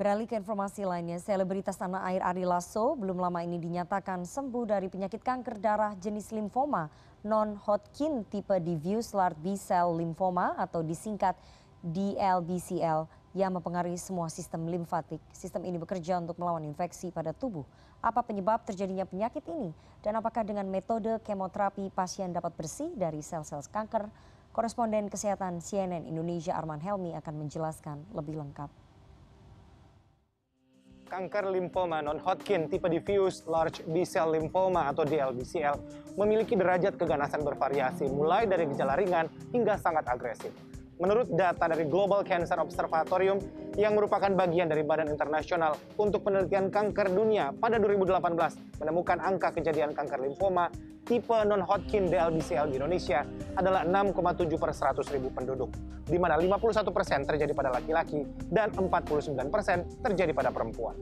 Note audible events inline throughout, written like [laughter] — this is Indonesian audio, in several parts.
Beralih ke informasi lainnya, selebritas tanah air Ari Lasso belum lama ini dinyatakan sembuh dari penyakit kanker darah jenis limfoma non-Hodgkin tipe diffuse large B-cell lymphoma atau disingkat DLBCL yang mempengaruhi semua sistem limfatik. Sistem ini bekerja untuk melawan infeksi pada tubuh. Apa penyebab terjadinya penyakit ini? Dan apakah dengan metode kemoterapi pasien dapat bersih dari sel-sel kanker? Koresponden Kesehatan CNN Indonesia Arman Helmi akan menjelaskan lebih lengkap kanker limfoma non-Hodgkin tipe diffuse large B-cell lymphoma atau DLBCL memiliki derajat keganasan bervariasi mulai dari gejala ringan hingga sangat agresif. Menurut data dari Global Cancer Observatorium yang merupakan bagian dari Badan Internasional untuk Penelitian Kanker Dunia pada 2018 menemukan angka kejadian kanker limfoma tipe non-Hodgkin DLBCL di Indonesia adalah 6,7 per 100 ribu penduduk, di mana 51 persen terjadi pada laki-laki dan 49 persen terjadi pada perempuan.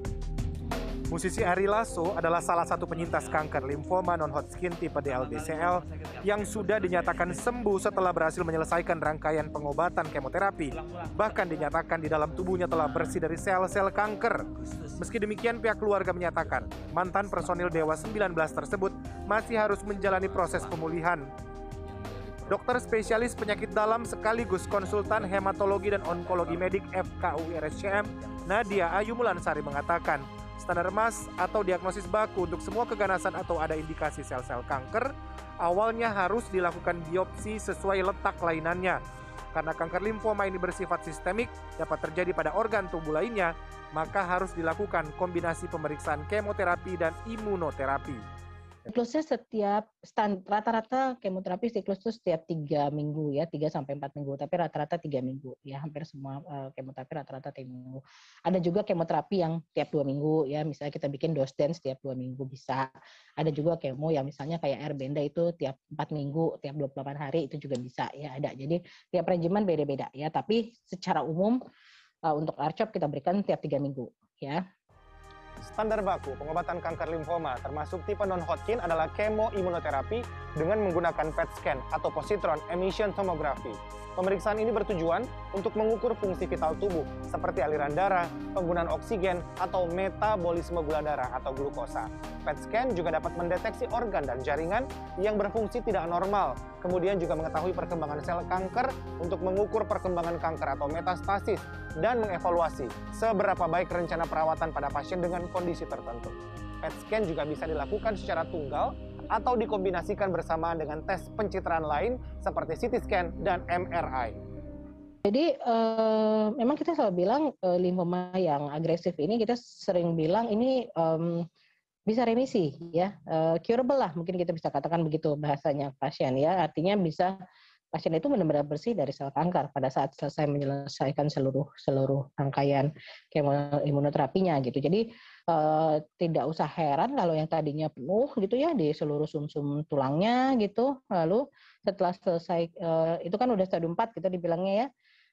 Musisi Ari Lasso adalah salah satu penyintas kanker limfoma non-Hodgkin tipe DLBCL yang sudah dinyatakan sembuh setelah berhasil menyelesaikan rangkaian pengobatan kemoterapi. Bahkan dinyatakan di dalam tubuhnya telah bersih dari sel-sel kanker. Meski demikian pihak keluarga menyatakan mantan personil Dewa 19 tersebut masih harus menjalani proses pemulihan Dokter spesialis penyakit dalam sekaligus konsultan hematologi dan onkologi medik FKU RSCM, Nadia Ayu Mulansari mengatakan, standar emas atau diagnosis baku untuk semua keganasan atau ada indikasi sel-sel kanker, awalnya harus dilakukan biopsi sesuai letak lainannya. Karena kanker limfoma ini bersifat sistemik, dapat terjadi pada organ tubuh lainnya, maka harus dilakukan kombinasi pemeriksaan kemoterapi dan imunoterapi. Siklusnya setiap rata-rata kemoterapi siklus itu setiap tiga minggu ya, tiga sampai empat minggu. Tapi rata-rata tiga minggu ya, hampir semua uh, kemoterapi rata-rata tiga minggu. Ada juga kemoterapi yang tiap dua minggu ya, misalnya kita bikin dose dance tiap dua minggu bisa. Ada juga kemo yang misalnya kayak air benda itu tiap empat minggu, tiap 28 hari itu juga bisa ya ada. Jadi tiap regimen beda-beda ya, tapi secara umum uh, untuk ARCHOP kita berikan tiap tiga minggu ya. Standar baku pengobatan kanker limfoma termasuk tipe non-Hodgkin adalah kemoimunoterapi dengan menggunakan PET scan atau positron emission tomography. Pemeriksaan ini bertujuan untuk mengukur fungsi vital tubuh seperti aliran darah, penggunaan oksigen, atau metabolisme gula darah atau glukosa. PET scan juga dapat mendeteksi organ dan jaringan yang berfungsi tidak normal, kemudian juga mengetahui perkembangan sel kanker untuk mengukur perkembangan kanker atau metastasis dan mengevaluasi seberapa baik rencana perawatan pada pasien dengan kondisi tertentu. PET scan juga bisa dilakukan secara tunggal atau dikombinasikan bersamaan dengan tes pencitraan lain seperti CT scan dan MRI. Jadi uh, memang kita selalu bilang uh, limfoma yang agresif ini kita sering bilang ini um, bisa remisi ya, uh, curable lah mungkin kita bisa katakan begitu bahasanya pasien ya. Artinya bisa pasien itu benar-benar bersih dari sel kanker pada saat selesai menyelesaikan seluruh seluruh rangkaian kemoimunoterapinya gitu. Jadi uh, tidak usah heran kalau yang tadinya penuh gitu ya di seluruh sumsum -sum tulangnya gitu. Lalu setelah selesai uh, itu kan udah stadium 4 kita dibilangnya ya.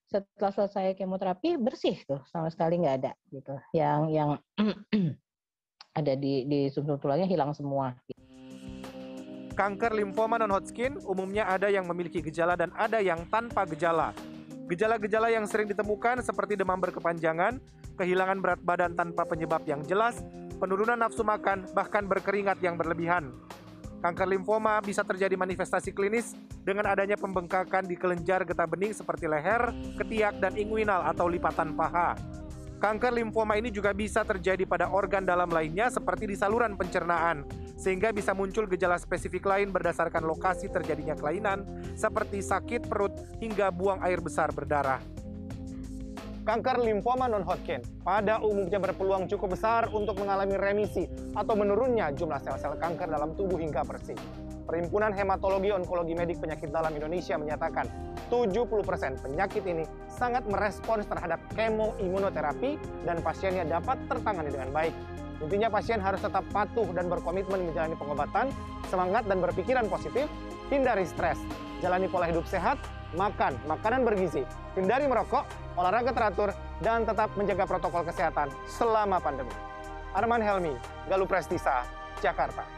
Setelah selesai kemoterapi bersih tuh sama sekali nggak ada gitu. Yang yang [clears throat] ada di di sumsum -sum tulangnya hilang semua. Kanker limfoma non-Hodgkin umumnya ada yang memiliki gejala dan ada yang tanpa gejala. Gejala-gejala yang sering ditemukan seperti demam berkepanjangan, kehilangan berat badan tanpa penyebab yang jelas, penurunan nafsu makan, bahkan berkeringat yang berlebihan. Kanker limfoma bisa terjadi manifestasi klinis dengan adanya pembengkakan di kelenjar getah bening seperti leher, ketiak, dan inguinal atau lipatan paha. Kanker limfoma ini juga bisa terjadi pada organ dalam lainnya seperti di saluran pencernaan, sehingga bisa muncul gejala spesifik lain berdasarkan lokasi terjadinya kelainan seperti sakit perut hingga buang air besar berdarah kanker limfoma non-Hodgkin pada umumnya berpeluang cukup besar untuk mengalami remisi atau menurunnya jumlah sel-sel kanker dalam tubuh hingga bersih. Perhimpunan Hematologi Onkologi Medik Penyakit Dalam Indonesia menyatakan 70% penyakit ini sangat merespons terhadap kemoimunoterapi dan pasiennya dapat tertangani dengan baik. Intinya pasien harus tetap patuh dan berkomitmen menjalani pengobatan, semangat dan berpikiran positif, hindari stres, jalani pola hidup sehat, makan makanan bergizi, hindari merokok, olahraga teratur, dan tetap menjaga protokol kesehatan selama pandemi. Arman Helmi, Galuh Prestisa, Jakarta.